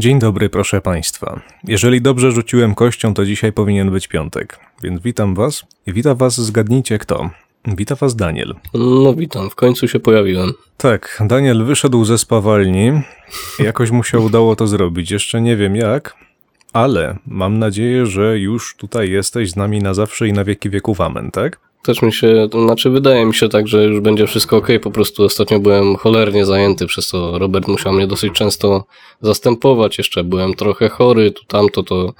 Dzień dobry, proszę Państwa. Jeżeli dobrze rzuciłem kością, to dzisiaj powinien być piątek. Więc witam Was i witam Was, zgadnijcie kto. Wita Was Daniel. No witam, w końcu się pojawiłem. Tak, Daniel wyszedł ze spawalni. Jakoś mu się udało to zrobić. Jeszcze nie wiem jak, ale mam nadzieję, że już tutaj jesteś z nami na zawsze i na wieki wieków. Amen, tak? Też mi się, to znaczy wydaje mi się tak, że już będzie wszystko ok. Po prostu ostatnio byłem cholernie zajęty, przez to Robert musiał mnie dosyć często zastępować. Jeszcze byłem trochę chory, tu tamto, to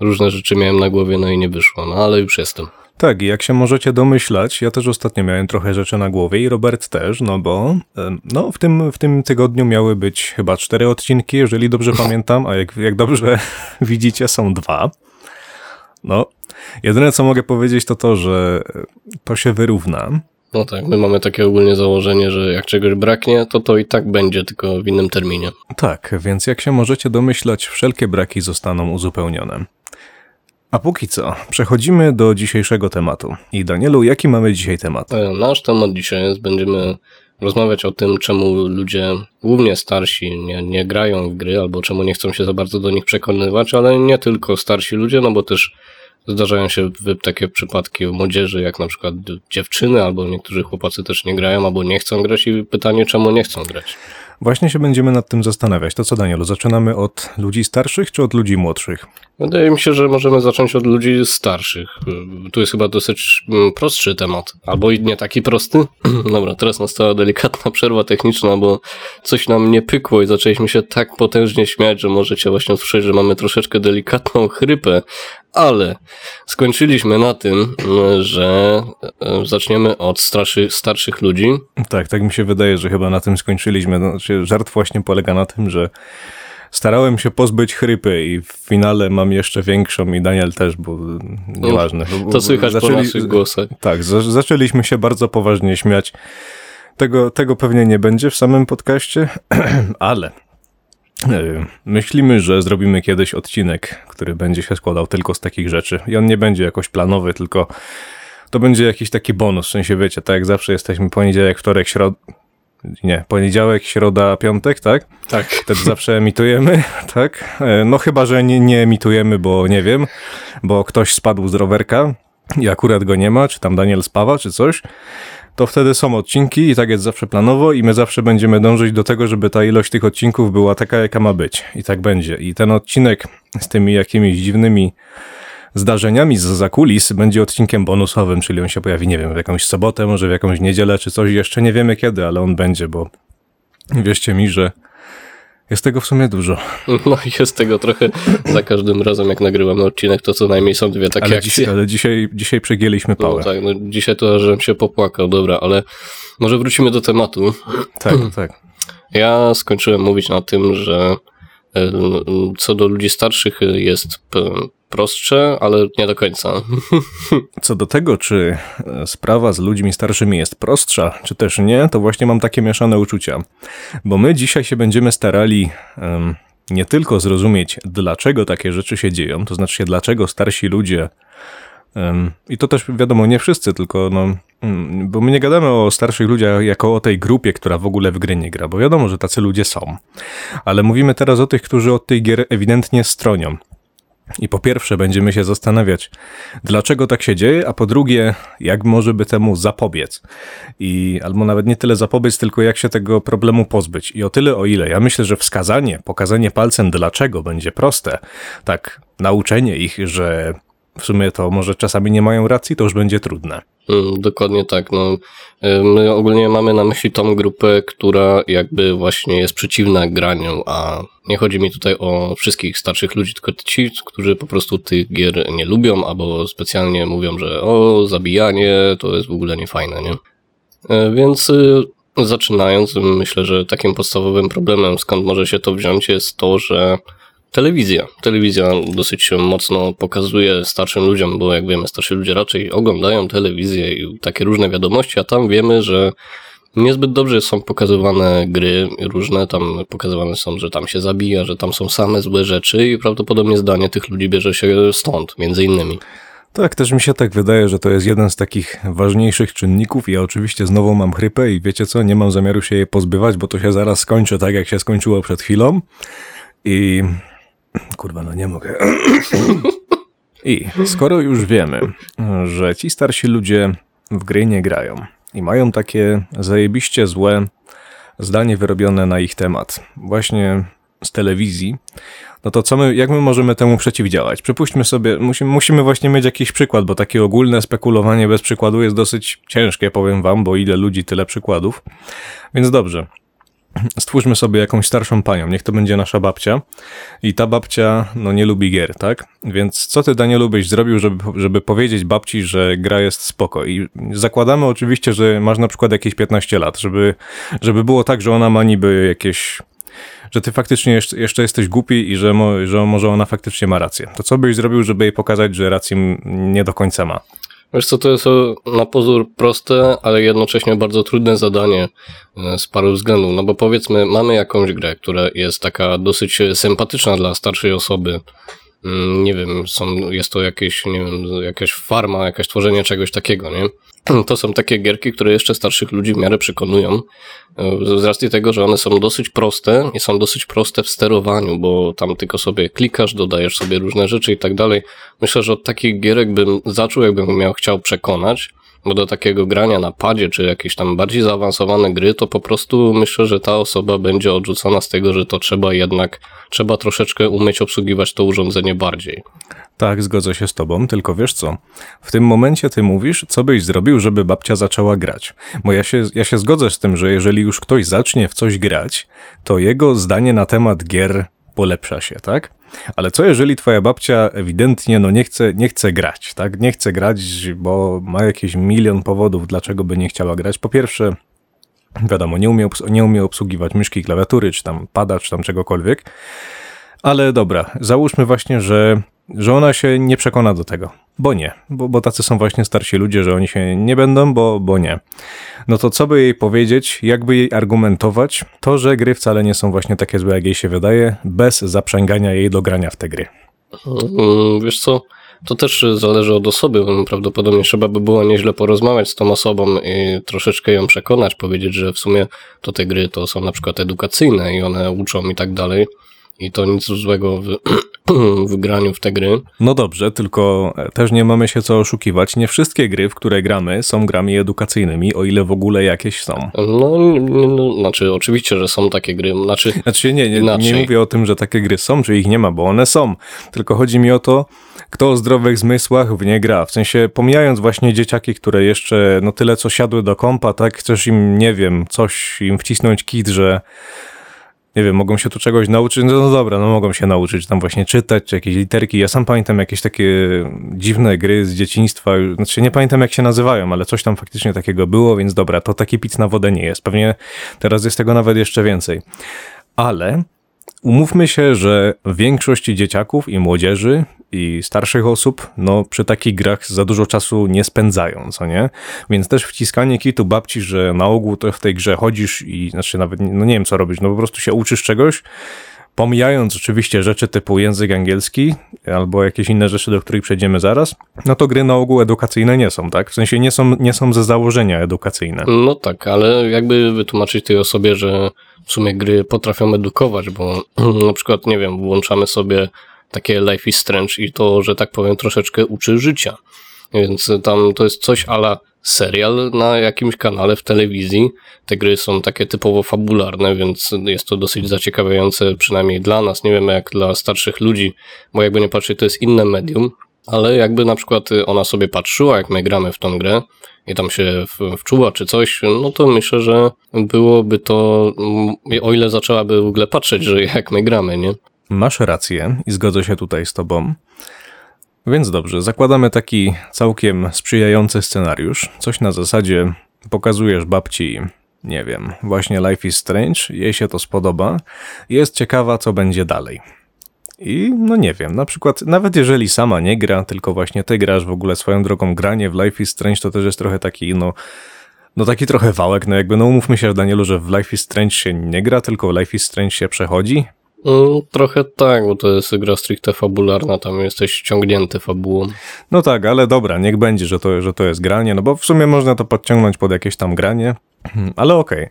różne rzeczy miałem na głowie, no i nie wyszło, no ale już jestem. Tak, jak się możecie domyślać, ja też ostatnio miałem trochę rzeczy na głowie i Robert też, no bo no, w, tym, w tym tygodniu miały być chyba cztery odcinki, jeżeli dobrze pamiętam, a jak, jak dobrze widzicie, są dwa. No, jedyne co mogę powiedzieć to to, że to się wyrówna. No tak, my mamy takie ogólnie założenie, że jak czegoś braknie, to to i tak będzie, tylko w innym terminie. Tak, więc jak się możecie domyślać, wszelkie braki zostaną uzupełnione. A póki co, przechodzimy do dzisiejszego tematu. I Danielu, jaki mamy dzisiaj temat? E, Nasz temat dzisiaj jest, będziemy rozmawiać o tym, czemu ludzie, głównie starsi, nie, nie grają w gry, albo czemu nie chcą się za bardzo do nich przekonywać, ale nie tylko starsi ludzie, no bo też zdarzają się takie przypadki młodzieży, jak na przykład dziewczyny, albo niektórzy chłopacy też nie grają, albo nie chcą grać i pytanie, czemu nie chcą grać. Właśnie się będziemy nad tym zastanawiać. To co, Danielu, zaczynamy od ludzi starszych czy od ludzi młodszych? Wydaje mi się, że możemy zacząć od ludzi starszych. Tu jest chyba dosyć mm, prostszy temat. Albo i nie taki prosty. Dobra, teraz nastała delikatna przerwa techniczna, bo coś nam nie pykło i zaczęliśmy się tak potężnie śmiać, że możecie właśnie usłyszeć, że mamy troszeczkę delikatną chrypę. Ale skończyliśmy na tym, że y, zaczniemy od starszy, starszych ludzi. Tak, tak mi się wydaje, że chyba na tym skończyliśmy. Znaczy, żart właśnie polega na tym, że starałem się pozbyć chrypy i w finale mam jeszcze większą i Daniel też, bo nieważne. Bo- To słychać po zaczęli- naszych głosach. Tak, za zaczęliśmy się bardzo poważnie śmiać. Tego, tego pewnie nie będzie w samym podcaście, ale e, myślimy, że zrobimy kiedyś odcinek, który będzie się składał tylko z takich rzeczy. I on nie będzie jakoś planowy, tylko to będzie jakiś taki bonus. W sensie wiecie, tak jak zawsze jesteśmy poniedziałek, wtorek, środa. Nie, poniedziałek, środa, piątek, tak? Tak. Wtedy zawsze emitujemy, tak? E, No chyba, że nie, nie emitujemy, bo nie wiem, bo ktoś spadł z rowerka i akurat go nie ma, czy tam Daniel spawa, czy coś, to wtedy są odcinki i tak jest zawsze planowo i my zawsze będziemy dążyć do tego, żeby ta ilość tych odcinków była taka, jaka ma być. I tak będzie. I ten odcinek z tymi jakimiś dziwnymi zdarzeniami z zakulis będzie odcinkiem bonusowym, czyli on się pojawi, nie wiem, w jakąś sobotę, może w jakąś niedzielę, czy coś, jeszcze nie wiemy kiedy, ale on będzie, bo wierzcie mi, że jest tego w sumie dużo. No i jest tego trochę za każdym razem, jak nagrywamy odcinek, to co najmniej są dwie takie Ale, akcje. ale dzisiaj, dzisiaj przegięliśmy No pałę. tak, no dzisiaj to, żebym się popłakał, dobra, ale może wrócimy do tematu. tak, tak. Ja skończyłem mówić na tym, że co do ludzi starszych jest p- prostsze, ale nie do końca. Co do tego, czy e, sprawa z ludźmi starszymi jest prostsza, czy też nie, to właśnie mam takie mieszane uczucia. Bo my dzisiaj się będziemy starali nie tylko zrozumieć, dlaczego takie rzeczy się dzieją, to znaczy dlaczego starsi ludzie. I to też wiadomo, nie wszyscy, tylko no. Mm, Bo my nie gadamy o starszych ludziach jako o tej grupie, która w ogóle w gry nie gra, bo wiadomo, że tacy ludzie są. Ale mówimy teraz o tych, którzy od tej gier ewidentnie stronią. I po pierwsze będziemy się zastanawiać, dlaczego tak się dzieje, a po drugie, jak może by temu zapobiec. I albo nawet nie tyle zapobiec, tylko jak się tego problemu pozbyć. I o tyle, o ile ja myślę, że wskazanie, pokazanie palcem dlaczego będzie proste, tak nauczenie ich, że w sumie to może czasami nie mają racji, to już będzie trudne. Mm, Dokładnie tak. No, y, my ogólnie mamy na myśli tą grupę, która jakby właśnie jest przeciwna graniu, a nie chodzi mi tutaj o wszystkich starszych ludzi, tylko ci, którzy po prostu tych gier nie lubią, albo specjalnie mówią, że o, zabijanie to jest w ogóle niefajne, nie? Y, Więc y, zaczynając, myślę, że takim podstawowym problemem, skąd może się to wziąć, jest to, że Telewizja. Telewizja dosyć mocno pokazuje starszym ludziom, bo jak wiemy, starsi ludzie raczej oglądają telewizję i takie różne wiadomości, a tam wiemy, że niezbyt dobrze są pokazywane gry różne, tam pokazywane są, że tam się zabija, że tam są same złe rzeczy i prawdopodobnie zdanie tych ludzi bierze się stąd, między innymi. Tak, też mi się tak wydaje, że to jest jeden z takich ważniejszych czynników. Ja oczywiście znowu mam chrypę i wiecie co, nie mam zamiaru się jej pozbywać, bo to się zaraz skończy tak, jak się skończyło przed chwilą. I kurwa, no nie mogę. I skoro już wiemy, że ci starsi ludzie w gry nie grają i mają takie zajebiście złe zdanie wyrobione na ich temat, właśnie z telewizji, no to co my, jak my możemy temu przeciwdziałać? Przypuśćmy sobie, musimy, musimy właśnie mieć jakiś przykład, bo takie ogólne spekulowanie bez przykładu jest dosyć ciężkie, powiem wam, bo ile ludzi, tyle przykładów. Więc dobrze. Stwórzmy sobie jakąś starszą panią, niech to będzie nasza babcia. I ta babcia, no nie lubi gier, tak? Więc co ty, Danielu, byś zrobił, żeby, żeby powiedzieć babci, że gra jest spoko? I zakładamy oczywiście, że masz na przykład jakieś 15 lat, żeby, żeby było tak, że ona ma niby jakieś że ty faktycznie jeszcze, jesteś głupi i że, mo, że może ona faktycznie ma rację. To co byś zrobił, żeby jej pokazać, że rację nie do końca ma? Wiesz co, to jest na pozór proste, ale jednocześnie bardzo trudne zadanie e, z paru względów. No bo powiedzmy, mamy jakąś grę, która jest taka dosyć sympatyczna dla starszej osoby. Mm, nie wiem, są, jest to jakieś, nie wiem, jakaś farma, jakieś tworzenie czegoś takiego, nie? To są takie gierki, które jeszcze starszych ludzi w miarę przekonują, z racji tego, że one są dosyć proste i są dosyć proste w sterowaniu, bo tam tylko sobie klikasz, dodajesz sobie różne rzeczy i tak dalej. Myślę, że od takich gierek bym zaczął, jakbym miał chciał przekonać, bo do takiego grania na padzie, czy jakieś tam bardziej zaawansowane gry, to po prostu myślę, że ta osoba będzie odrzucona z tego, że to trzeba jednak, trzeba troszeczkę umieć obsługiwać to urządzenie bardziej. Tak, zgodzę się z tobą, tylko wiesz co? W tym momencie ty mówisz, co byś zrobił, żeby babcia zaczęła grać. Bo ja się, ja się zgodzę z tym, że jeżeli już ktoś zacznie w coś grać, to jego zdanie na temat gier polepsza się, tak? Ale co jeżeli twoja babcia ewidentnie no nie chce, nie chce grać, tak? Nie chce grać, bo ma jakiś milion powodów, dlaczego by nie chciała grać. Po pierwsze, wiadomo, nie umie, nie umie obsługiwać myszki, klawiatury, czy tam pada, czy tam czegokolwiek. Ale dobra, załóżmy właśnie, że że ona się nie przekona do tego, bo nie, bo, bo tacy są właśnie starsi ludzie, że oni się nie będą, bo, bo nie. No to co by jej powiedzieć, jakby jej argumentować to, że gry wcale nie są właśnie takie złe, jak jej się wydaje, bez zaprzęgania jej do grania w te gry. Mm, wiesz co, to też zależy od osoby. Prawdopodobnie trzeba by było nieźle porozmawiać z tą osobą i troszeczkę ją przekonać, powiedzieć, że w sumie to te gry to są na przykład edukacyjne i one uczą i tak dalej i to nic złego w, w graniu w te gry. No dobrze, tylko też nie mamy się co oszukiwać. Nie wszystkie gry, w które gramy, są grami edukacyjnymi, o ile w ogóle jakieś są. No, no znaczy, oczywiście, że są takie gry. Znaczy, znaczy nie, nie, nie mówię o tym, że takie gry są, czy ich nie ma, bo one są. Tylko chodzi mi o to, kto o zdrowych zmysłach w nie gra. W sensie, pomijając właśnie dzieciaki, które jeszcze no tyle co siadły do kompa, tak, chcesz im, nie wiem, coś im wcisnąć kit, że nie wiem, mogą się tu czegoś nauczyć, no, no dobra, no mogą się nauczyć tam właśnie czytać, czy jakieś literki. Ja sam pamiętam jakieś takie dziwne gry z dzieciństwa, znaczy nie pamiętam jak się nazywają, ale coś tam faktycznie takiego było, więc dobra, to taki pic na wodę nie jest. Pewnie teraz jest tego nawet jeszcze więcej. Ale umówmy się, że większość dzieciaków i młodzieży i starszych osób, no przy takich grach za dużo czasu nie spędzają, co nie? Więc też wciskanie kitu babci, że na ogół to w tej grze chodzisz i znaczy nawet, no nie wiem co robić, no po prostu się uczysz czegoś, pomijając oczywiście rzeczy typu język angielski albo jakieś inne rzeczy, do których przejdziemy zaraz, no to gry na ogół edukacyjne nie są, tak? W sensie nie są, nie są ze założenia edukacyjne. No tak, ale jakby wytłumaczyć tej osobie, że w sumie gry potrafią edukować, bo na przykład, nie wiem, włączamy sobie takie Life is Strange i to, że tak powiem, troszeczkę uczy życia. Więc tam to jest coś ala serial na jakimś kanale w telewizji. Te gry są takie typowo fabularne, więc jest to dosyć zaciekawiające, przynajmniej dla nas. Nie wiem jak dla starszych ludzi, bo jakby nie patrzeć, to jest inne medium, ale jakby na przykład ona sobie patrzyła, jak my gramy w tą grę i tam się wczuła czy coś, no to myślę, że byłoby to, o ile zaczęłaby w ogóle patrzeć, że jak my gramy, nie? Masz rację i zgodzę się tutaj z tobą. Więc dobrze, zakładamy taki całkiem sprzyjający scenariusz. Coś na zasadzie pokazujesz babci, nie wiem, właśnie Life is Strange, jej się to spodoba, jest ciekawa, co będzie dalej. I no nie wiem, na przykład nawet jeżeli sama nie gra, tylko właśnie ty grasz w ogóle swoją drogą granie w Life is Strange, to też jest trochę taki, no, no taki trochę wałek, no jakby, no umówmy się, Danielu, że w Life is Strange się nie gra, tylko w Life is Strange się przechodzi, Mm, trochę tak, bo to jest gra stricte fabularna, tam jesteś ciągnięty fabułą. No tak, ale dobra, niech będzie, że to, że to jest granie, no bo w sumie można to podciągnąć pod jakieś tam granie. Ale okej.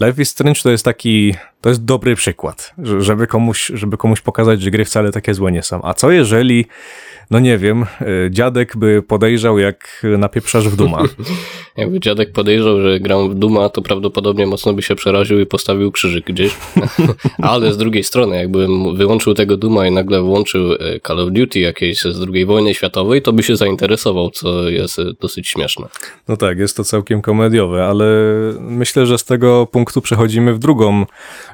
Life is Strange to jest taki, to jest dobry przykład, że- żeby komuś, żeby komuś pokazać, że gry wcale takie złe nie są. A co jeżeli, no nie wiem, y, dziadek by podejrzał, jak napieprzasz w Duma? Jakby dziadek podejrzał, że gram w Duma, to prawdopodobnie mocno by się przeraził i postawił krzyżyk gdzieś. Ale z drugiej strony, jakbym wyłączył tego Duma i nagle włączył e, Call of Duty jakieś z II wojny światowej, to by się zainteresował, co jest e, dosyć śmieszne. No tak, jest to całkiem komediowe, ale myślę, że z tego punktu przechodzimy w drugą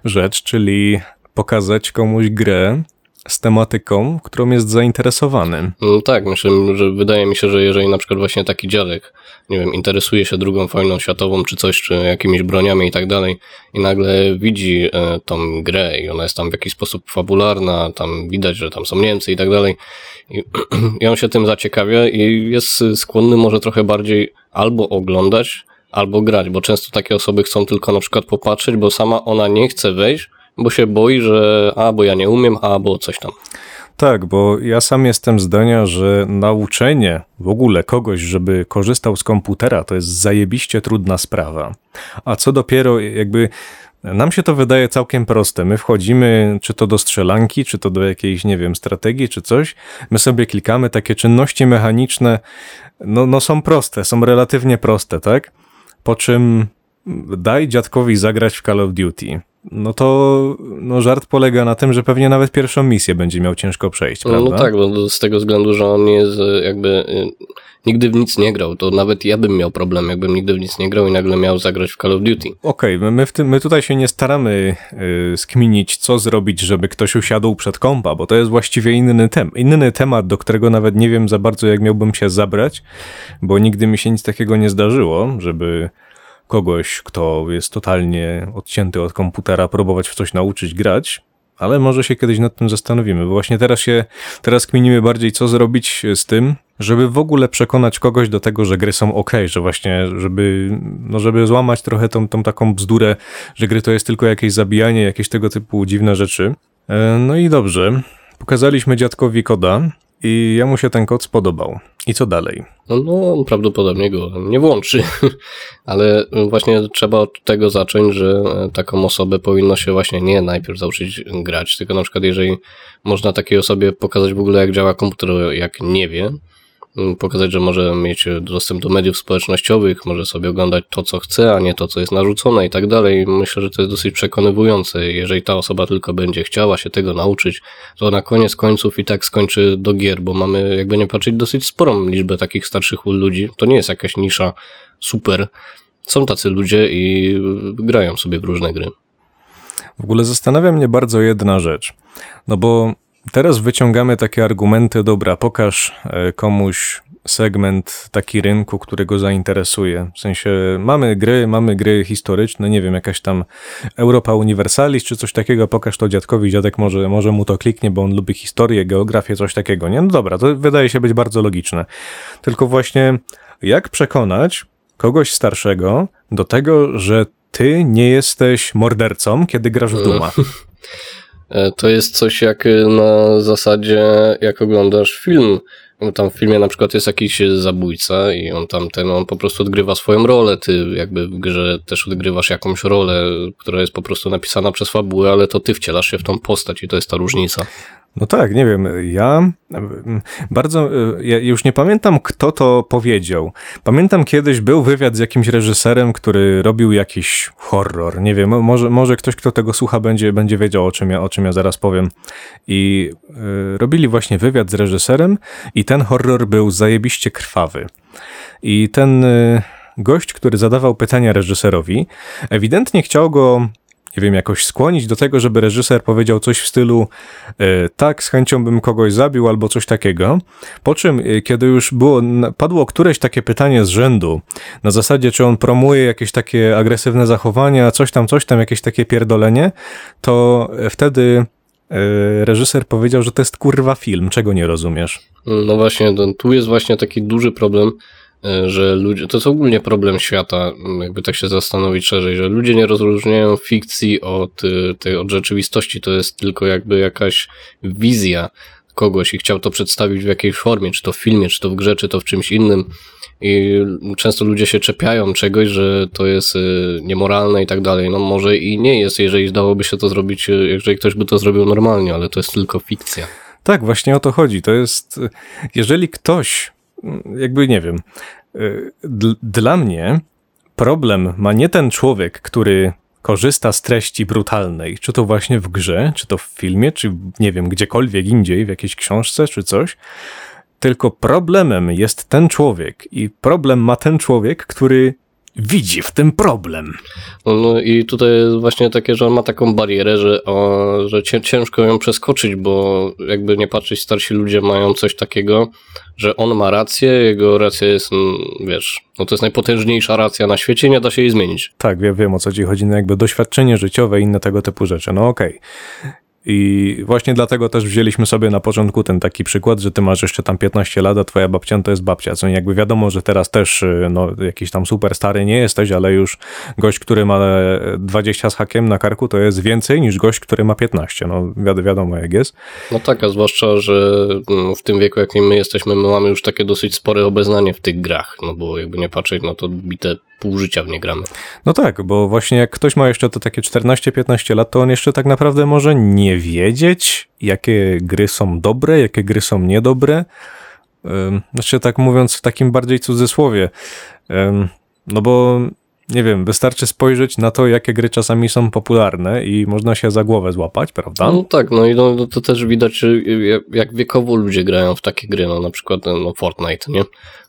rzecz, czyli pokazać komuś grę z tematyką, którą jest zainteresowany. No tak, myślę, że wydaje mi się, że jeżeli na przykład właśnie taki dziadek, nie wiem, interesuje się drugą wojną światową czy coś, czy jakimiś broniami i tak dalej i nagle widzi e, tą grę i ona jest tam w jakiś sposób fabularna, tam widać, że tam są Niemcy i tak dalej i, i on się tym zaciekawia i jest skłonny może trochę bardziej albo oglądać, albo grać, bo często takie osoby chcą tylko na przykład popatrzeć, bo sama ona nie chce wejść, bo się boi, że a, bo ja nie umiem, a, bo coś tam. Tak, bo ja sam jestem zdania, że nauczenie w ogóle kogoś, żeby korzystał z komputera, to jest zajebiście trudna sprawa. A co dopiero jakby nam się to wydaje całkiem proste. My wchodzimy czy to do strzelanki, czy to do jakiejś, nie wiem, strategii, czy coś. My sobie klikamy, takie czynności mechaniczne, no, no są proste, są relatywnie proste, tak? Po czym daj dziadkowi zagrać w Call of Duty. No to no żart polega na tym, że pewnie nawet pierwszą misję będzie miał ciężko przejść, No, prawda? no tak, bo z tego względu, że on jest e, jakby e, nigdy w nic nie grał, to nawet ja bym miał problem, jakbym nigdy w nic nie grał i nagle miał zagrać w Call of Duty. Okej, my- my, w tym, my tutaj się nie staramy y, skminić, co zrobić, żeby ktoś usiadł przed kompa, bo to jest właściwie inny, tem inny temat, do którego nawet nie wiem za bardzo, jak miałbym się zabrać, bo nigdy mi się nic takiego nie zdarzyło, żeby kogoś, kto jest totalnie odcięty od komputera, próbować w coś nauczyć grać. Ale może się kiedyś nad tym zastanowimy, bo właśnie teraz się, teraz kminimy bardziej, co zrobić z tym, żeby w ogóle przekonać kogoś do tego, że gry są ok, że właśnie, żeby, no żeby złamać trochę tą, tą taką bzdurę, że gry to jest tylko jakieś zabijanie, jakieś tego typu dziwne rzeczy. E, No i dobrze, pokazaliśmy dziadkowi koda i jemu się ten kod spodobał. I co dalej? No, no on prawdopodobnie go nie włączy, ale właśnie trzeba od tego zacząć, że e, taką osobę powinno się właśnie nie najpierw nauczyć grać, tylko na przykład jeżeli można takiej osobie pokazać w ogóle jak działa komputer, jak nie wie, pokazać, że może mieć dostęp do mediów społecznościowych, może sobie oglądać to, co chce, a nie to, co jest narzucone i tak dalej. Myślę, że to jest dosyć przekonywujące. Jeżeli ta osoba tylko będzie chciała się tego nauczyć, to na koniec końców i tak skończy do gier, bo mamy, jakby nie patrzeć, dosyć sporą liczbę takich starszych ludzi. To nie jest jakaś nisza super. Są tacy ludzie i grają sobie w różne gry. W ogóle zastanawia mnie bardzo jedna rzecz. No bo teraz wyciągamy takie argumenty, dobra, pokaż e, komuś segment taki rynku, który go zainteresuje. W sensie mamy gry, mamy gry historyczne, nie wiem, jakaś tam Europa Universalis czy coś takiego, pokaż to dziadkowi, dziadek może, może mu to kliknie, bo on lubi historię, geografię, coś takiego, nie? No dobra, to wydaje się być bardzo logiczne. Tylko właśnie jak przekonać kogoś starszego do tego, że ty nie jesteś mordercą, kiedy grasz w Duma. E, To jest coś jak e, na zasadzie, jak oglądasz film. Bo Tam w filmie na przykład jest jakiś zabójca i on tam ten, on po prostu odgrywa swoją rolę. Ty jakby w grze też odgrywasz jakąś rolę, która jest po prostu napisana przez fabułę, ale to ty wcielasz się w tą postać i to jest ta różnica. No tak, nie wiem, ja bardzo, ja już nie pamiętam kto to powiedział. Pamiętam kiedyś był wywiad z jakimś reżyserem, który robił jakiś horror, nie wiem, może, może ktoś, kto tego słucha będzie, będzie wiedział o czym, ja, o czym ja zaraz powiem. I y, robili właśnie wywiad z reżyserem i ten horror był zajebiście krwawy. I ten y, gość, który zadawał pytania reżyserowi, ewidentnie chciał go nie wiem, jakoś skłonić do tego, żeby reżyser powiedział coś w stylu e, tak, z chęcią bym kogoś zabił albo coś takiego. Po czym, e, kiedy już było, padło któreś takie pytanie z rzędu, na zasadzie, czy on promuje jakieś takie agresywne zachowania, coś tam, coś tam, jakieś takie pierdolenie, to e, wtedy reżyser powiedział, że to jest kurwa film, czego nie rozumiesz. No właśnie, tu jest właśnie taki duży problem, że ludzie, to jest ogólnie problem świata, jakby tak się zastanowić szerzej, że ludzie nie rozróżniają fikcji od, y, tej, od rzeczywistości, to jest tylko jakby jakaś wizja, kogoś i chciał to przedstawić w jakiejś formie, czy to w filmie, czy to w grze, czy to w czymś innym. I często ludzie się czepiają czegoś, że to jest y, niemoralne i tak dalej. No może i nie jest, jeżeli dałoby się to zrobić, jeżeli ktoś by to zrobił normalnie, ale to jest tylko fikcja. Tak, właśnie o to chodzi. To jest, jeżeli ktoś, jakby nie wiem, y, dla mnie problem ma nie ten człowiek, który korzysta z treści brutalnej, czy to właśnie w grze, czy to w filmie, czy nie wiem, gdziekolwiek indziej, w jakiejś książce, czy coś, tylko problemem jest ten człowiek i problem ma ten człowiek, który widzi w tym problem. No i tutaj jest właśnie takie, że on ma taką barierę, że, o, że ciężko ją przeskoczyć, bo jakby nie patrzeć, starsi ludzie mają coś takiego, że on ma rację, jego racja jest, mm, wiesz, no to jest najpotężniejsza racja na świecie, nie da się jej zmienić. Tak, ja wiem o co ci chodzi, no jakby doświadczenie życiowe i inne tego typu rzeczy, no okej. Okay. I właśnie dlatego też wzięliśmy sobie na początku ten taki przykład, że ty masz jeszcze tam 15 lat, a twoja babcia to jest babcia. Co jakby wiadomo, że teraz też y, no, jakiś tam super stary nie jesteś, ale już gość, który ma 20 z hakiem na karku, to jest więcej niż gość, który ma 15. No wi wiadomo jak jest. No tak, a zwłaszcza, że mm, w tym wieku, jakim my jesteśmy, my mamy już takie dosyć spore obeznanie w tych grach, no bo jakby nie patrzeć, no to bite pół życia w nie gramy. No tak, bo właśnie jak ktoś ma jeszcze to takie 14-15 lat, to on jeszcze tak naprawdę może nie wiedzieć, jakie gry są dobre, jakie gry są niedobre. Znaczy tak mówiąc w takim bardziej cudzysłowie. No bo nie wiem, wystarczy spojrzeć na to, jakie gry czasami są popularne i można się za głowę złapać, prawda? No tak, no i no, no to też widać, jak wiekowo ludzie grają w takie gry, no na przykład no Fortnite, nie?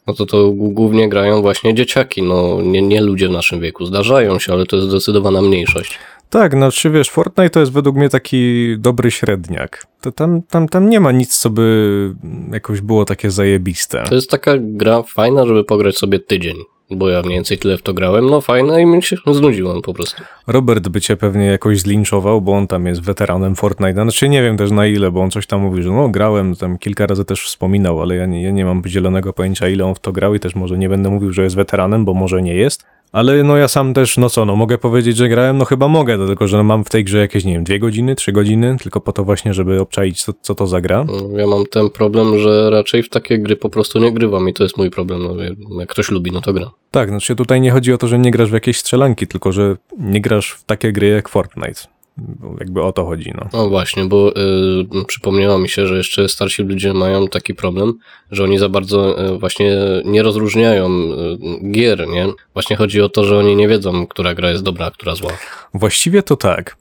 No to to głównie grają właśnie dzieciaki, no nie, nie ludzie w naszym wieku. Zdarzają się, ale to jest zdecydowana mniejszość. Tak, no czy wiesz, Fortnite to jest według mnie taki dobry średniak. To tam, tam, tam nie ma nic, co by jakoś było takie zajebiste. To jest taka gra fajna, żeby pograć sobie tydzień bo ja mniej więcej tyle w to grałem, no fajne i mi się znudziłem po prostu. Robert by cię pewnie jakoś zlinczował, bo on tam jest weteranem Fortnite, znaczy nie wiem też na ile, bo on coś tam mówi, że no grałem, tam kilka razy też wspominał, ale ja nie, ja nie mam zielonego pojęcia ile on w to grał i też może nie będę mówił, że jest weteranem, bo może nie jest, ale no ja sam też, no co, no mogę powiedzieć, że grałem, no chyba mogę, tylko że mam w tej grze jakieś, nie wiem, dwie godziny, trzy godziny, tylko po to właśnie, żeby obczaić, co, co to za gra. Ja mam ten problem, że raczej w takie gry po prostu nie grywam i to jest mój problem, no jak ktoś lubi, no to gra. Tak, znaczy tutaj nie chodzi o to, że nie grasz w jakieś strzelanki, tylko że nie grasz w takie gry jak Fortnite. Jakby o to chodzi. No, no właśnie, bo y, przypomniało mi się, że jeszcze starsi ludzie mają taki problem, że oni za bardzo y, właśnie nie rozróżniają y, gier, nie? Właśnie chodzi o to, że oni nie wiedzą, która gra jest dobra, a która zła. Właściwie to tak.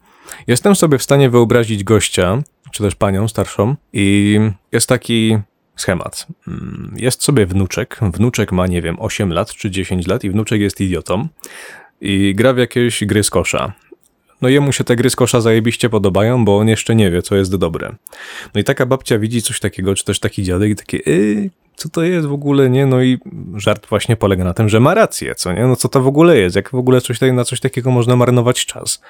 Jestem sobie w stanie wyobrazić gościa, czy też panią starszą, i jest taki schemat. Mm, jest sobie wnuczek, wnuczek ma, nie wiem, 8 lat czy 10 lat i wnuczek jest idiotą i gra w jakieś gry z kosza. No jemu się te gry z kosza zajebiście podobają, bo on jeszcze nie wie, co jest dobre. No i taka babcia widzi coś takiego, czy też taki dziadek i takie, yy, co to jest w ogóle, nie? No i żart właśnie polega na tym, że ma rację, co nie? No co to w ogóle jest? Jak w ogóle coś, na coś takiego można marnować czas?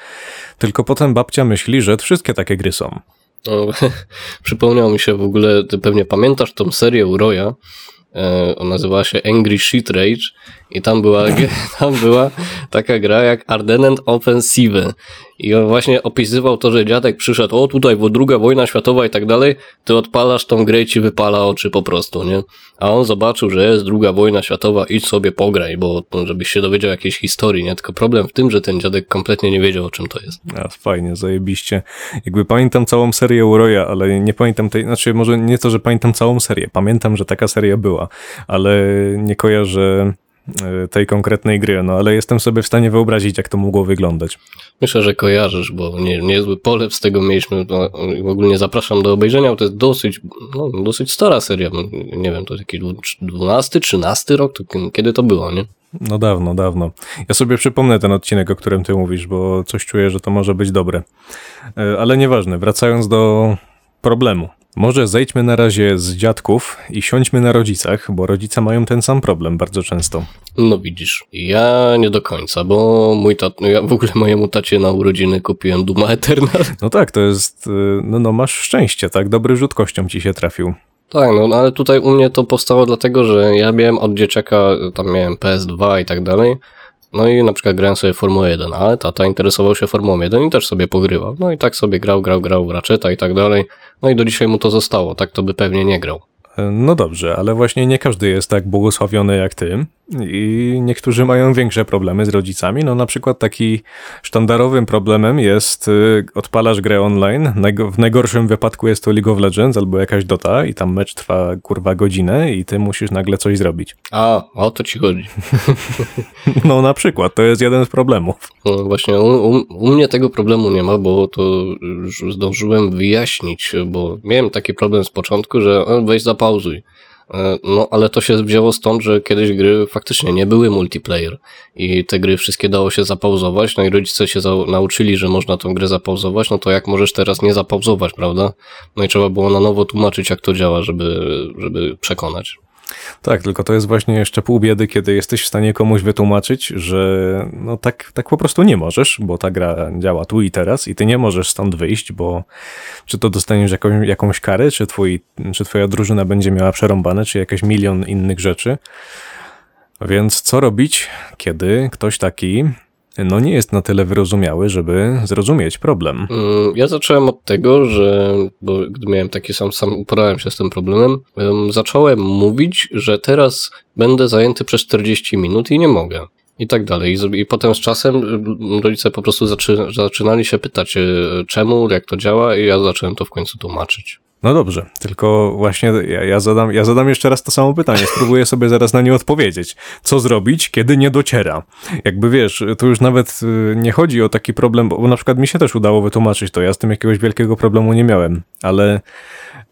Tylko potem babcia myśli, że wszystkie takie gry są. No, przypomniał mi się w ogóle, ty pewnie pamiętasz tą serię Uroja, e, ona nazywała się Angry Shit Rage i tam była, tam była taka gra jak Ardennent Offensive i on właśnie opisywał to, że dziadek przyszedł, o tutaj, bo druga wojna światowa i tak dalej, ty odpalasz tą grę i ci wypala oczy po prostu, nie? A on zobaczył, że jest druga wojna światowa, idź sobie pograj, bo żebyś się dowiedział jakiejś historii, nie? Tylko problem w tym, że ten dziadek kompletnie nie wiedział o czym to jest. A, fajnie, zajebiście. Jakby pamiętam całą serię Uroja, ale nie pamiętam tej, znaczy może nie to, że pamiętam całą serię, pamiętam, że taka seria była, ale nie kojarzę tej konkretnej gry, no ale jestem sobie w stanie wyobrazić, jak to mogło wyglądać. Myślę, że kojarzysz, bo nie, niezły polew z tego mieliśmy. No, ogólnie zapraszam do obejrzenia, bo to jest dosyć, no, dosyć stara seria. Nie wiem, to jakiś 12, 13 rok, to kiedy to było, nie? No dawno, dawno. Ja sobie przypomnę ten odcinek, o którym ty mówisz, bo coś czuję, że to może być dobre. E, ale nieważne, wracając do problemu. Może zejdźmy na razie z dziadków i siądźmy na rodzicach, bo rodzice mają ten sam problem bardzo często. No widzisz, ja nie do końca, bo mój tat, no ja w ogóle mojemu tacie na urodziny kupiłem Duma Eternal. No tak, to jest, y, no, no masz szczęście, tak? Dobry rzut kością ci się trafił. Tak, no, no ale tutaj u mnie to powstało dlatego, że ja miałem od dzieciaka, tam miałem PS2 i tak dalej, No i na przykład grałem sobie Formułę 1, ale tata interesował się Formułą 1 i też sobie pogrywał. No i tak sobie grał, grał, grał w Ratcheta i tak dalej. No i do dzisiaj mu to zostało, tak to by pewnie nie grał. No dobrze, ale właśnie nie każdy jest tak błogosławiony jak ty i niektórzy mają większe problemy z rodzicami. No na przykład taki sztandarowym problemem jest y, odpalasz grę online, w najgorszym wypadku jest to League of Legends albo jakaś Dota i tam mecz trwa kurwa godzinę i ty musisz nagle coś zrobić. A, o to ci chodzi. No na przykład, to jest jeden z problemów. No właśnie, u, u, u mnie tego problemu nie ma, bo to już zdążyłem wyjaśnić, bo miałem taki problem z początku, że weź zapauzuj. E, No, ale to się wzięło stąd, że kiedyś gry faktycznie nie były multiplayer i te gry wszystkie dało się zapauzować, no i rodzice się nauczyli, że można tą grę zapauzować, no to jak możesz teraz nie zapauzować, prawda? No i trzeba było na nowo tłumaczyć, jak to działa, żeby, żeby przekonać. Tak, tylko to jest właśnie jeszcze pół biedy, kiedy jesteś w stanie komuś wytłumaczyć, że no tak, tak po prostu nie możesz, bo ta gra działa tu i teraz i ty nie możesz stąd wyjść, bo czy to dostaniesz jakąś, jakąś karę, czy, twój, czy twoja drużyna będzie miała przerąbane, czy jakiś milion innych rzeczy. Więc co robić, kiedy ktoś taki no nie jest na tyle wyrozumiały, żeby zrozumieć problem? Mm, Ja zacząłem od tego, że, bo gdy miałem taki sam, sam uporałem się z tym problemem, em, zacząłem mówić, że teraz będę zajęty przez 40 minut i nie mogę. I tak dalej. I, potem z czasem rodzice po prostu zaczy, zaczynali się pytać, e, czemu, jak to działa, i ja zacząłem to w końcu tłumaczyć. No dobrze, tylko właśnie ja, ja, zadam, ja zadam jeszcze raz to samo pytanie. Spróbuję sobie zaraz na nie odpowiedzieć. Co zrobić, kiedy nie dociera? Jakby wiesz, to już nawet y, nie chodzi o taki problem, bo na przykład mi się też udało wytłumaczyć to. Ja z tym jakiegoś wielkiego problemu nie miałem, ale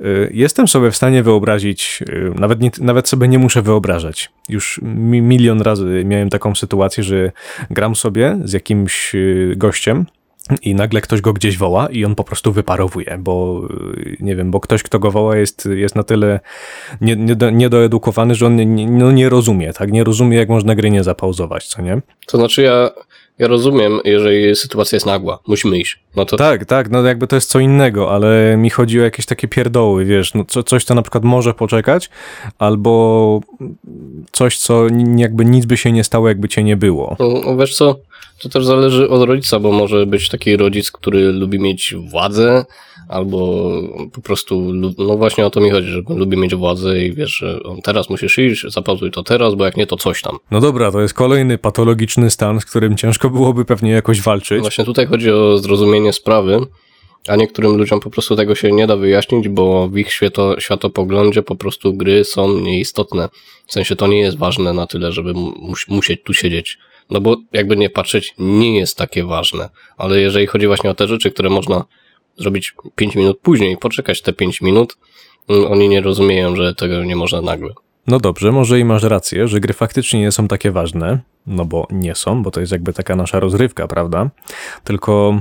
y, jestem sobie w stanie wyobrazić, y, nawet, nawet sobie nie muszę wyobrażać. Już mi, milion razy miałem taką sytuację, że gram sobie z jakimś gościem, i nagle ktoś go gdzieś woła i on po prostu wyparowuje, bo y, nie wiem, bo ktoś, kto go woła jest, jest na tyle nie, nie, niedoedukowany, że on nie, no nie rozumie, tak? Nie rozumie, jak można gry nie zapauzować, co nie? To znaczy, ja, ja rozumiem, jeżeli sytuacja jest nagła, musimy iść. No to Tak, tak, no jakby to jest co innego, ale mi chodzi o jakieś takie pierdoły, wiesz, no co, coś, co na przykład może poczekać, albo coś, co jakby nic by się nie stało, jakby cię nie było. No, wiesz co, to też zależy od rodzica, bo może być taki rodzic, który lubi mieć władzę, albo po prostu, no właśnie o to mi chodzi, że lubi mieć władzę i wiesz, że on teraz musisz iść, zapauzuj to teraz, bo jak nie, to coś tam. No dobra, to jest kolejny patologiczny stan, z którym ciężko byłoby pewnie jakoś walczyć. Właśnie tutaj chodzi o zrozumienie sprawy, a niektórym ludziom po prostu tego się nie da wyjaśnić, bo w ich świato, światopoglądzie po prostu gry są nieistotne. W sensie to nie jest ważne na tyle, żeby mus, musieć tu siedzieć. No bo jakby nie patrzeć, nie jest takie ważne. Ale jeżeli chodzi właśnie o te rzeczy, które można zrobić 5 minut później, poczekać te 5 minut, mm, oni nie rozumieją, że tego nie można nagle. No dobrze, może i masz rację, że gry faktycznie nie są takie ważne, no bo nie są, bo to jest jakby taka nasza rozrywka, prawda? Tylko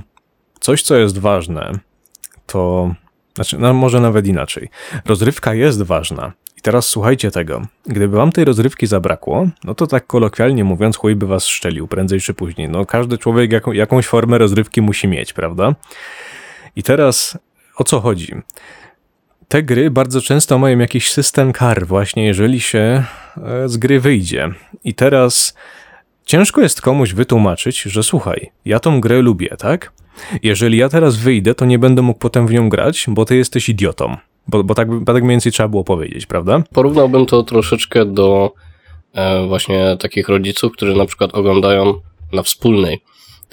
coś, co jest ważne, to. Znaczy, no może nawet inaczej. Rozrywka jest ważna. I teraz słuchajcie tego. Gdyby wam tej rozrywki zabrakło, no to tak kolokwialnie mówiąc, chuj by was szczelił prędzej czy później. No każdy człowiek jaką, jakąś formę rozrywki musi mieć, prawda? I teraz o co chodzi? te gry bardzo często mają jakiś system kar, właśnie jeżeli się e, z gry wyjdzie. I teraz ciężko jest komuś wytłumaczyć, że słuchaj, ja tą grę lubię, tak? Jeżeli ja teraz wyjdę, to nie będę mógł potem w nią grać, bo ty jesteś idiotą. Bo, bo tak, tak mniej więcej trzeba było powiedzieć, prawda? Porównałbym to troszeczkę do e, właśnie takich rodziców, którzy na przykład oglądają na wspólnej.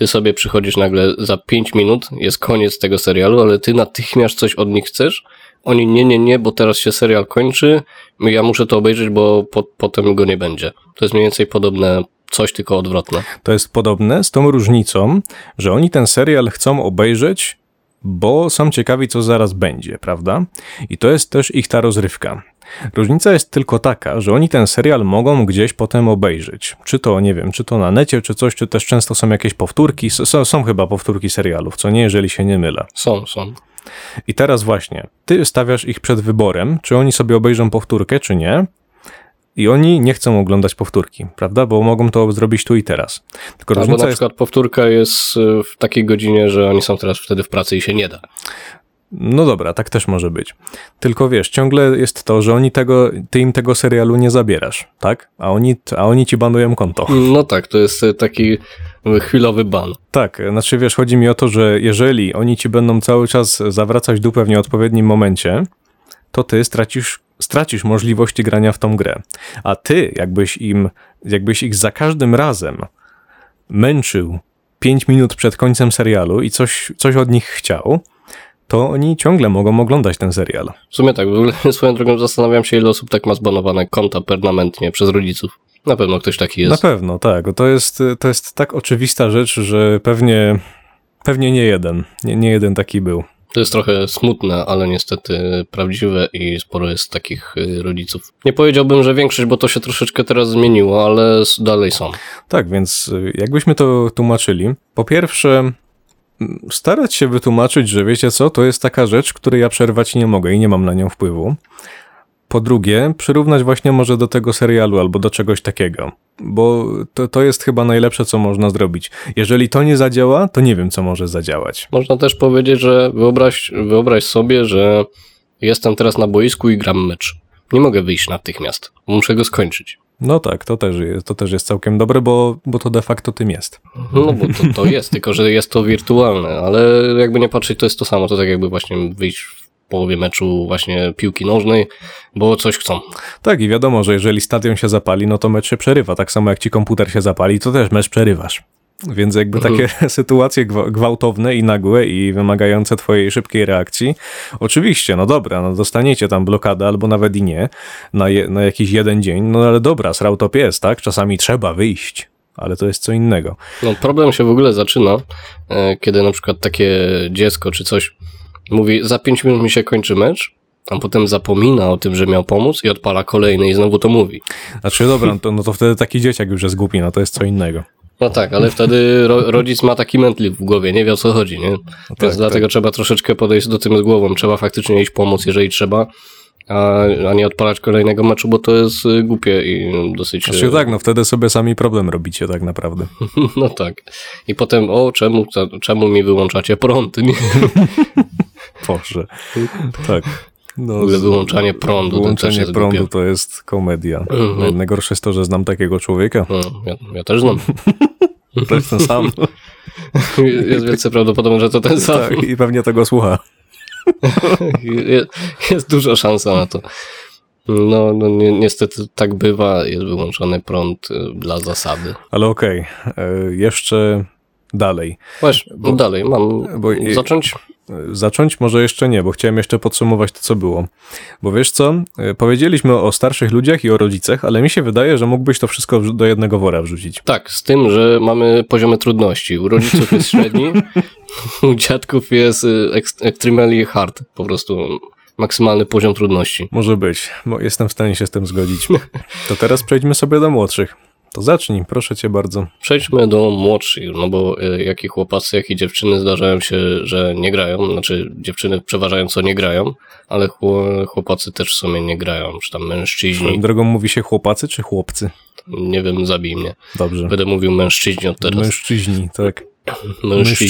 Ty sobie przychodzisz nagle za 5 minut, jest koniec tego serialu, ale ty natychmiast coś od nich chcesz. Oni nie, nie, nie, bo teraz się serial kończy, ja muszę to obejrzeć, bo po, potem go nie będzie. To jest mniej więcej podobne, coś tylko odwrotne. To jest podobne z tą różnicą, że oni ten serial chcą obejrzeć, bo są ciekawi, co zaraz będzie, prawda? I to jest też ich ta rozrywka. Różnica jest tylko taka, że oni ten serial mogą gdzieś potem obejrzeć. Czy to, nie wiem, czy to na necie, czy coś, czy też często są jakieś powtórki. Są, są chyba powtórki serialów, co nie, jeżeli się nie mylę. Są, są. I teraz właśnie, ty stawiasz ich przed wyborem, czy oni sobie obejrzą powtórkę, czy nie. I oni nie chcą oglądać powtórki, prawda? Bo mogą to zrobić tu i teraz. Tylko Albo na jest przykład powtórka jest y, w takiej godzinie, że oni są teraz wtedy w pracy i się nie da. No dobra, tak też może być. Tylko wiesz, ciągle jest to, że oni tego, ty im tego serialu nie zabierasz, tak? A oni, a oni ci banują konto. No tak, to jest e, taki e, chwilowy ban. Tak, znaczy wiesz, chodzi mi o to, że jeżeli oni ci będą cały czas zawracać dupę w nieodpowiednim momencie, to ty stracisz, stracisz możliwości grania w tą grę. A ty, jakbyś im, jakbyś ich za każdym razem męczył 5 minut przed końcem serialu i coś, coś od nich chciał, to oni ciągle mogą oglądać ten serial. W sumie tak, w ogóle swoją drogą zastanawiam się, ile osób tak ma zbanowane konta permanentnie przez rodziców. Na pewno ktoś taki jest. Na pewno, tak. To jest, to jest tak oczywista rzecz, że pewnie, pewnie nie jeden. Nie, nie jeden taki był. To jest trochę smutne, ale niestety prawdziwe i sporo jest takich y, rodziców. Nie powiedziałbym, że większość, bo to się troszeczkę teraz zmieniło, ale dalej są. Tak, więc y, jakbyśmy to tłumaczyli, po pierwsze, starać się wytłumaczyć, że wiecie co, to jest taka rzecz, której ja przerwać nie mogę i nie mam na nią wpływu. Po drugie, przyrównać właśnie może do tego serialu albo do czegoś takiego, bo to, to jest chyba najlepsze, co można zrobić. Jeżeli to nie zadziała, to nie wiem, co może zadziałać. Można też powiedzieć, że wyobraź, wyobraź sobie, że jestem teraz na boisku i gram mecz. Nie mogę wyjść natychmiast. Muszę go skończyć. No tak, to też jest, to też jest całkiem dobre, bo, bo to de facto tym jest. No bo to, to jest, tylko że jest to wirtualne, ale jakby nie patrzeć, to jest to samo. To tak jakby właśnie wyjść w połowie meczu właśnie piłki nożnej, bo coś chcą. Tak, i wiadomo, że jeżeli stadion się zapali, no to mecz się przerywa. Tak samo jak ci komputer się zapali, to też mecz przerywasz. Więc jakby Mhm. takie sytuacje gwa- gwałtowne i nagłe i wymagające twojej szybkiej reakcji, oczywiście, no dobra, no dostaniecie tam blokadę albo nawet i nie na, je, na jakiś jeden dzień, no ale dobra, srał to pies, tak? Czasami trzeba wyjść, ale to jest co innego. No, problem się w ogóle zaczyna, e, kiedy na przykład takie dziecko czy coś mówi, za 5 minut mi się kończy mecz, a potem zapomina o tym, że miał pomóc i odpala kolejny i znowu to mówi. Znaczy dobra, no to, no to wtedy taki dzieciak już jest głupi, no to jest co innego. No tak, ale wtedy ro, rodzic ma taki mętlik w głowie, nie wie o co chodzi, nie? Więc tak, dlatego trzeba troszeczkę podejść do tym z głową. Trzeba faktycznie iść pomóc, jeżeli trzeba, a, a nie odpalać kolejnego meczu, bo to jest y, głupie i dosyć... Znaczy y, tak, no wtedy sobie sami problem robicie tak naprawdę. No tak. I potem, o, czemu, czemu mi wyłączacie prąd? Nie? Boże. Tak. No, W ogóle wyłączanie prądu to też Wyłączenie jest prądu to jest komedia. Mhm. Najgorsze jest to, że znam takiego człowieka. No, ja, ja też znam. To jest ten sam. Jest wielce prawdopodobne, że to ten sam. tak, I pewnie tego słucha. Je- Jest duża szansa na to. No, no ni niestety tak bywa, jest wyłączony prąd y, dla zasady. Ale okej, e, jeszcze dalej. Właśnie, no dalej, mam bo- zacząć? Zacząć może jeszcze nie, bo chciałem jeszcze podsumować to, co było. Bo wiesz co, E, powiedzieliśmy o starszych ludziach i o rodzicach, ale mi się wydaje, że mógłbyś to wszystko do jednego wora wrzucić. Tak, z tym, że mamy poziomy trudności. U rodziców jest średni, u dziadków jest y, ex- extremely hard, po prostu maksymalny poziom trudności. Może być, bo jestem w stanie się z tym zgodzić. To teraz przejdźmy sobie do młodszych. To zacznij, proszę cię bardzo. Przejdźmy do młodszych, no bo y, jak i chłopacy, jak i dziewczyny zdarzają się, że nie grają, znaczy dziewczyny przeważająco nie grają, ale chło- chłopacy też w sumie nie grają, czy tam mężczyźni, Drogą mówi się chłopacy czy chłopcy? nie wiem, zabij mnie. Dobrze. Będę mówił mężczyźni od teraz. Mężczyźni, tak. Mężczyźni,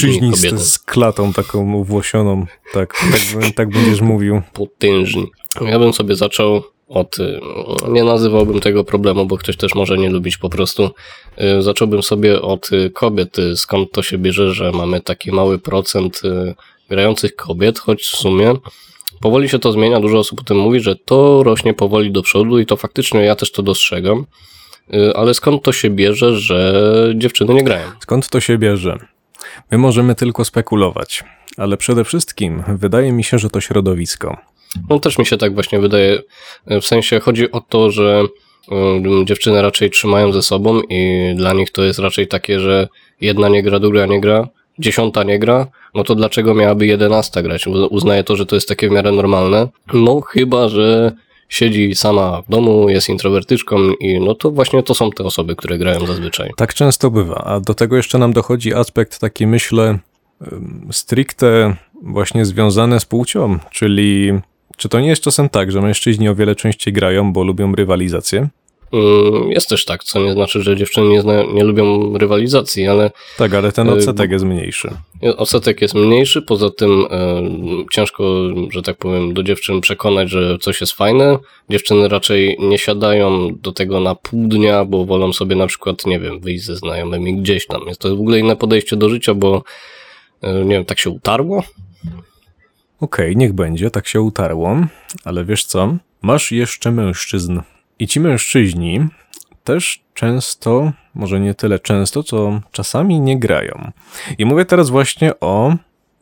Mężczyźni kobiety. z, z klatą taką uwłosioną. Tak, tak, tak będziesz mówił. potężni. Ja bym sobie zaczął od. y, Nie nazywałbym tego problemu, bo ktoś też może nie lubić po prostu. Y, Zacząłbym sobie od y, kobiet. Skąd to się bierze, że mamy taki mały procent grających kobiet, choć w sumie. Powoli się to zmienia, dużo osób o tym mówi, że to rośnie powoli do przodu i to faktycznie ja też to dostrzegam. Ale skąd to się bierze, że dziewczyny nie grają? Skąd to się bierze? My możemy tylko spekulować, ale przede wszystkim wydaje mi się, że to środowisko. No też mi się tak właśnie wydaje. W sensie chodzi o to, że dziewczyny raczej trzymają ze sobą i dla nich to jest raczej takie, że jedna nie gra, druga nie gra, dziesiąta nie gra, no to dlaczego miałaby jedenasta grać? Uz- Uznaję to, że to jest takie w miarę normalne. No chyba, że siedzi sama w domu, jest introwertyczką i no to właśnie to są te osoby, które grają zazwyczaj. Tak często bywa, a do tego jeszcze nam dochodzi aspekt taki, myślę, stricte właśnie związany z płcią, czyli czy to nie jest czasem tak, że mężczyźni o wiele częściej grają, bo lubią rywalizację? Mm, Jest też tak, co nie znaczy, że dziewczyny nie, zna, nie lubią rywalizacji, ale Tak, ale ten Y, odsetek jest mniejszy. odsetek jest mniejszy, poza tym e, ciężko, że tak powiem, do dziewczyn przekonać, że coś jest fajne. Dziewczyny raczej nie siadają do tego na pół dnia, bo wolą sobie na przykład, nie wiem, wyjść ze znajomymi gdzieś tam. Jest to w ogóle inne podejście do życia, bo e, nie wiem, tak się utarło. Okej, niech będzie, tak się utarło, ale wiesz co? Masz jeszcze mężczyzn. I ci mężczyźni też często, może nie tyle często, co czasami nie grają. I mówię teraz właśnie o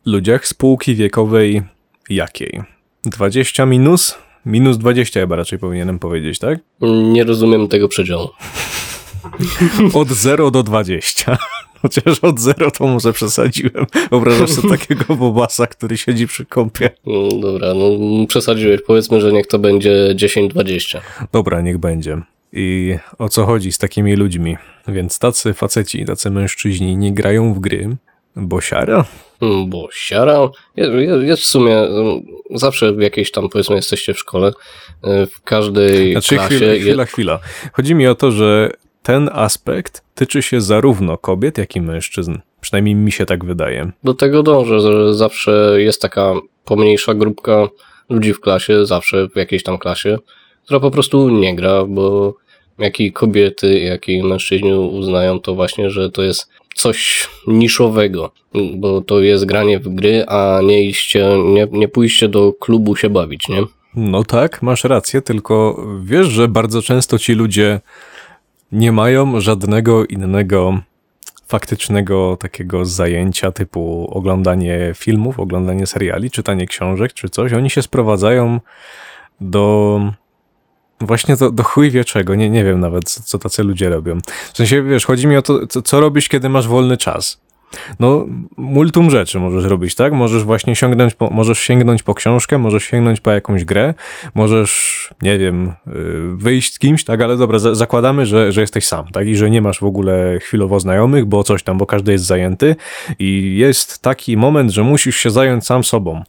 ludziach z półki wiekowej jakiej? 20 minus? Minus 20 chyba raczej powinienem powiedzieć, tak? Nie rozumiem tego przedziału. Od 0 do 20. Chociaż od 0 to może przesadziłem. Wyobrażasz sobie takiego bobasa, który siedzi przy kąpie. No, dobra, no przesadziłeś. Powiedzmy, że niech to będzie 10-20. Dobra, niech będzie. I o co chodzi z takimi ludźmi? Więc tacy faceci, tacy mężczyźni nie grają w gry, bo siara? Mm, Bo siara jest, jest w sumie mm, zawsze w jakiejś tam, powiedzmy, jesteście w szkole. y, W każdej Znaczy, klasie. chwila, je- chwila, chwila. Chodzi mi o to, że ten aspekt tyczy się zarówno kobiet, jak i mężczyzn. Przynajmniej mi się tak wydaje. do tego dążę, że zawsze jest taka pomniejsza grupka ludzi w klasie, zawsze w jakiejś tam klasie, która po prostu nie gra, bo jak i kobiety, jak i mężczyźni uznają to właśnie, że to jest coś niszowego, bo to jest granie w gry, a nie iście, nie, nie pójście do klubu się bawić, nie? No tak, masz rację, tylko wiesz, że bardzo często ci ludzie nie mają żadnego innego faktycznego takiego zajęcia typu oglądanie filmów, oglądanie seriali, czytanie książek czy coś. Oni się sprowadzają do właśnie do, do chuj wie czego. Nie, nie wiem nawet, co, co tacy ludzie robią. W sensie, wiesz, chodzi mi o to, co, co robisz, kiedy masz wolny czas. No, multum rzeczy możesz robić, tak? Możesz właśnie sięgnąć po, możesz sięgnąć po książkę, możesz sięgnąć po jakąś grę, możesz, nie wiem, y, wyjść z kimś, tak? Ale dobra, za- zakładamy, że, że jesteś sam, tak? I że nie masz w ogóle chwilowo znajomych, bo coś tam, bo każdy jest zajęty i jest taki moment, że musisz się zająć sam sobą.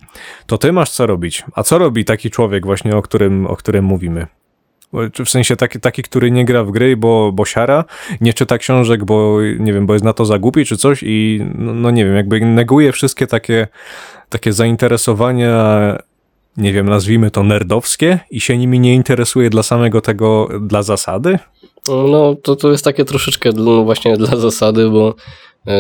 To ty masz co robić. A co robi taki człowiek właśnie, o którym, o którym mówimy? Czy w sensie taki, taki, który nie gra w gry, bo, bo siara, nie czyta książek, bo nie wiem, bo jest na to za głupi czy coś i no, no nie wiem, jakby neguje wszystkie takie, takie zainteresowania, nie wiem, nazwijmy to nerdowskie i się nimi nie interesuje dla samego tego, dla zasady? No, to, to jest takie troszeczkę no, właśnie dla zasady, bo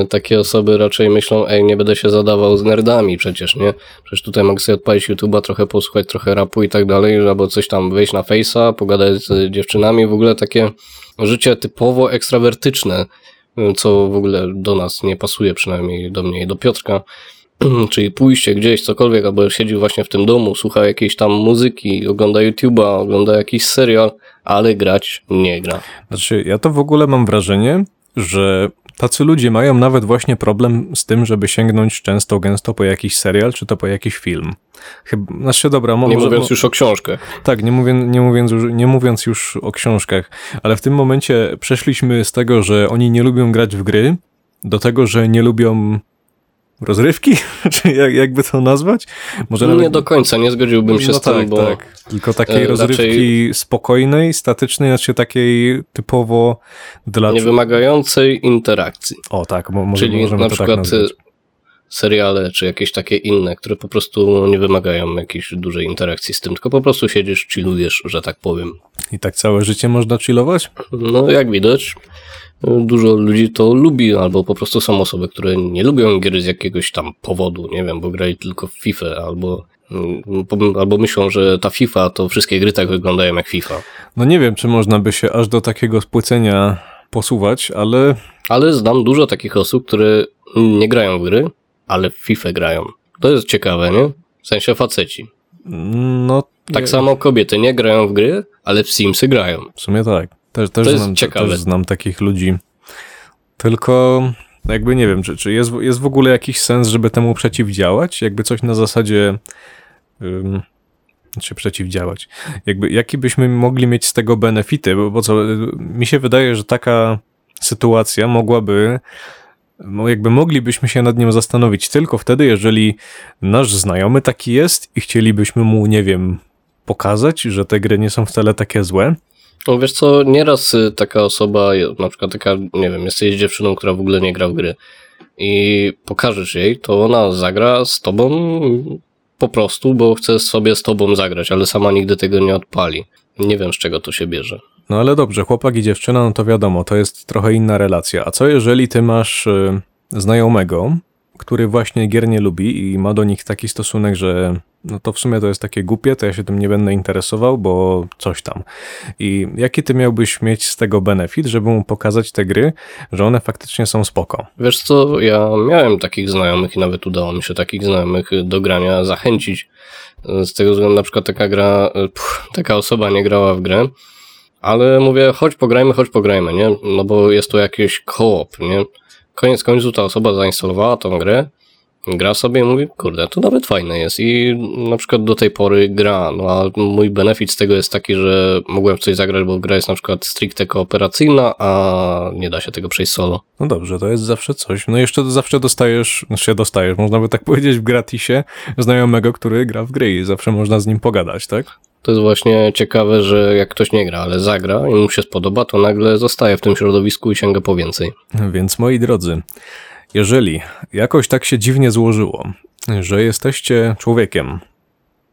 takie osoby raczej myślą, ej, nie będę się zadawał z nerdami przecież, nie? Przecież tutaj mogę sobie odpalić YouTube'a, trochę posłuchać, trochę rapu i tak dalej, albo coś tam wejść na Face'a, pogadać z dziewczynami, w ogóle takie życie typowo ekstrawertyczne, y, co w ogóle do nas nie pasuje, przynajmniej do mnie i do Piotrka. Czyli pójście gdzieś, cokolwiek, albo siedzi właśnie w tym domu, słucha jakiejś tam muzyki, ogląda YouTube'a, ogląda jakiś serial, ale grać nie gra. Znaczy, ja to w ogóle mam wrażenie, że tacy ludzie mają nawet właśnie problem z tym, żeby sięgnąć często, gęsto po jakiś serial, czy to po jakiś film. Chyba, znaczy, dobra, mo- Nie może, mówiąc już o książkach. Tak, nie, mówię, nie, mówiąc już, nie mówiąc już o książkach, ale w tym momencie przeszliśmy z tego, że oni nie lubią grać w gry, do tego, że nie lubią rozrywki, czy jak, jakby to nazwać? Może nie do końca, nie zgodziłbym się no z tym, tak, bo tak. Tylko takiej e, rozrywki raczej- spokojnej, statycznej, znaczy takiej typowo dla... nie wymagającej interakcji. O tak, mo, może, Czyli możemy na to tak przykład nazwać. Seriale, czy jakieś takie inne, które po prostu nie wymagają jakiejś dużej interakcji z tym, tylko po prostu siedzisz, chillujesz, że tak powiem. I tak całe życie można chillować? No jak widać, dużo ludzi to lubi, albo po prostu są osoby, które nie lubią gier z jakiegoś tam powodu, nie wiem, bo grali tylko w FIFA, albo, mm, albo myślą, że ta FIFA to wszystkie gry tak wyglądają jak FIFA. No nie wiem, czy można by się aż do takiego spłycenia posuwać, ale Ale znam dużo takich osób, które nie grają w gry, ale w FIFA grają. To jest ciekawe, nie? W sensie faceci. no... Tak nie- samo kobiety nie grają w gry, ale w Simsy grają. W sumie tak. Też, też, To jest znam, ciekawe. też znam takich ludzi. Tylko jakby nie wiem, czy, czy jest, jest w ogóle jakiś sens, żeby temu przeciwdziałać? Jakby coś na zasadzie. Um, czy przeciwdziałać? Jakby, jaki byśmy mogli mieć z tego benefity? Bo, bo co, mi się wydaje, że taka sytuacja mogłaby. Jakby moglibyśmy się nad nią zastanowić tylko wtedy, jeżeli nasz znajomy taki jest i chcielibyśmy mu, nie wiem, pokazać, że te gry nie są wcale takie złe. No wiesz co, nieraz y, taka osoba, na przykład taka, nie wiem, jesteś dziewczyną, która w ogóle nie gra w gry i pokażesz jej, to ona zagra z tobą po prostu, bo chce sobie z tobą zagrać, ale sama nigdy tego nie odpali. Nie wiem z czego to się bierze. No ale dobrze, chłopak i dziewczyna, no to wiadomo, to jest trochę inna relacja. A co jeżeli ty masz y, znajomego, który właśnie gier nie lubi i ma do nich taki stosunek, że no to w sumie to jest takie głupie, to ja się tym nie będę interesował, bo coś tam. I jaki ty miałbyś mieć z tego benefit, żeby mu pokazać te gry, że one faktycznie są spoko? Wiesz co, ja miałem takich znajomych i nawet udało mi się takich znajomych do grania zachęcić. Z tego względu na przykład taka gra, pff, taka osoba nie grała w grę, ale mówię, chodź pograjmy, chodź pograjmy, nie? No bo jest to jakiś koop, nie? Koniec końców ta osoba zainstalowała tą grę, gra sobie i mówi, kurde, to nawet fajne jest i na przykład do tej pory gra, no a mój benefit z tego jest taki, że mogłem w coś zagrać, bo gra jest na przykład stricte kooperacyjna, a nie da się tego przejść solo. No dobrze, to jest zawsze coś. No jeszcze zawsze dostajesz, znaczy dostajesz, można by tak powiedzieć w gratisie, znajomego, który gra w gry i zawsze można z nim pogadać, tak? To jest właśnie ciekawe, że jak ktoś nie gra, ale zagra i mu się spodoba, to nagle zostaje w tym środowisku i sięga po więcej. Więc moi drodzy, jeżeli jakoś tak się dziwnie złożyło, że jesteście człowiekiem,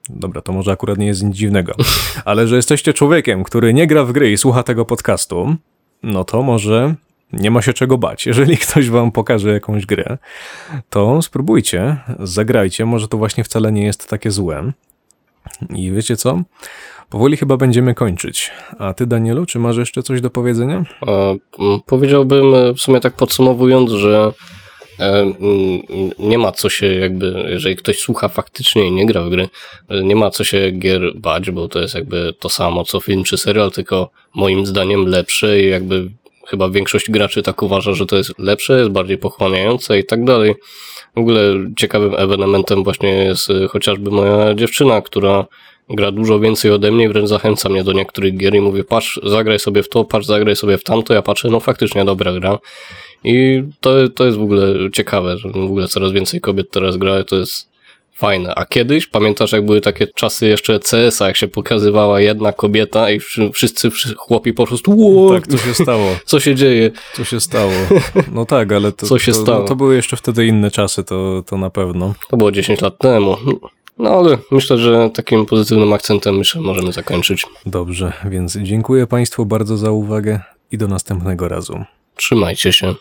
dobra, to może akurat nie jest nic dziwnego, ale że jesteście człowiekiem, który nie gra w gry i słucha tego podcastu, no to może nie ma się czego bać. Jeżeli ktoś wam pokaże jakąś grę, to spróbujcie, zagrajcie, może to właśnie wcale nie jest takie złe. I wiecie co? Powoli chyba będziemy kończyć. A ty, Danielu, czy masz jeszcze coś do powiedzenia? Mm, Powiedziałbym e, w sumie tak podsumowując, że e, mm, nie ma co się jakby, jeżeli ktoś słucha faktycznie i nie gra w gry, e, nie ma co się gier bać, bo to jest jakby to samo co film czy serial, tylko moim zdaniem lepsze i jakby chyba większość graczy tak uważa, że to jest lepsze, jest bardziej pochłaniające i tak dalej. W ogóle ciekawym ewenementem właśnie jest e, chociażby moja dziewczyna, która gra dużo więcej ode mnie, wręcz zachęca mnie do niektórych gier i mówię, patrz, zagraj sobie w to, patrz, zagraj sobie w tamto, ja patrzę, no faktycznie dobra gra. I to, to jest w ogóle ciekawe, że w ogóle coraz więcej kobiet teraz gra, to jest fajne. A kiedyś, pamiętasz jak były takie czasy jeszcze CS-a, jak się pokazywała jedna kobieta i wszy- wszyscy wszy- chłopi po prostu, "Ło, Tak, co się stało? co się dzieje? Co się stało? No tak, ale to, Co się to, stało? No, to były jeszcze wtedy inne czasy, to, to na pewno. To było 10 lat temu. No ale myślę, że takim pozytywnym akcentem myślę, możemy zakończyć. Dobrze, więc dziękuję Państwu bardzo za uwagę i do następnego razu. Trzymajcie się.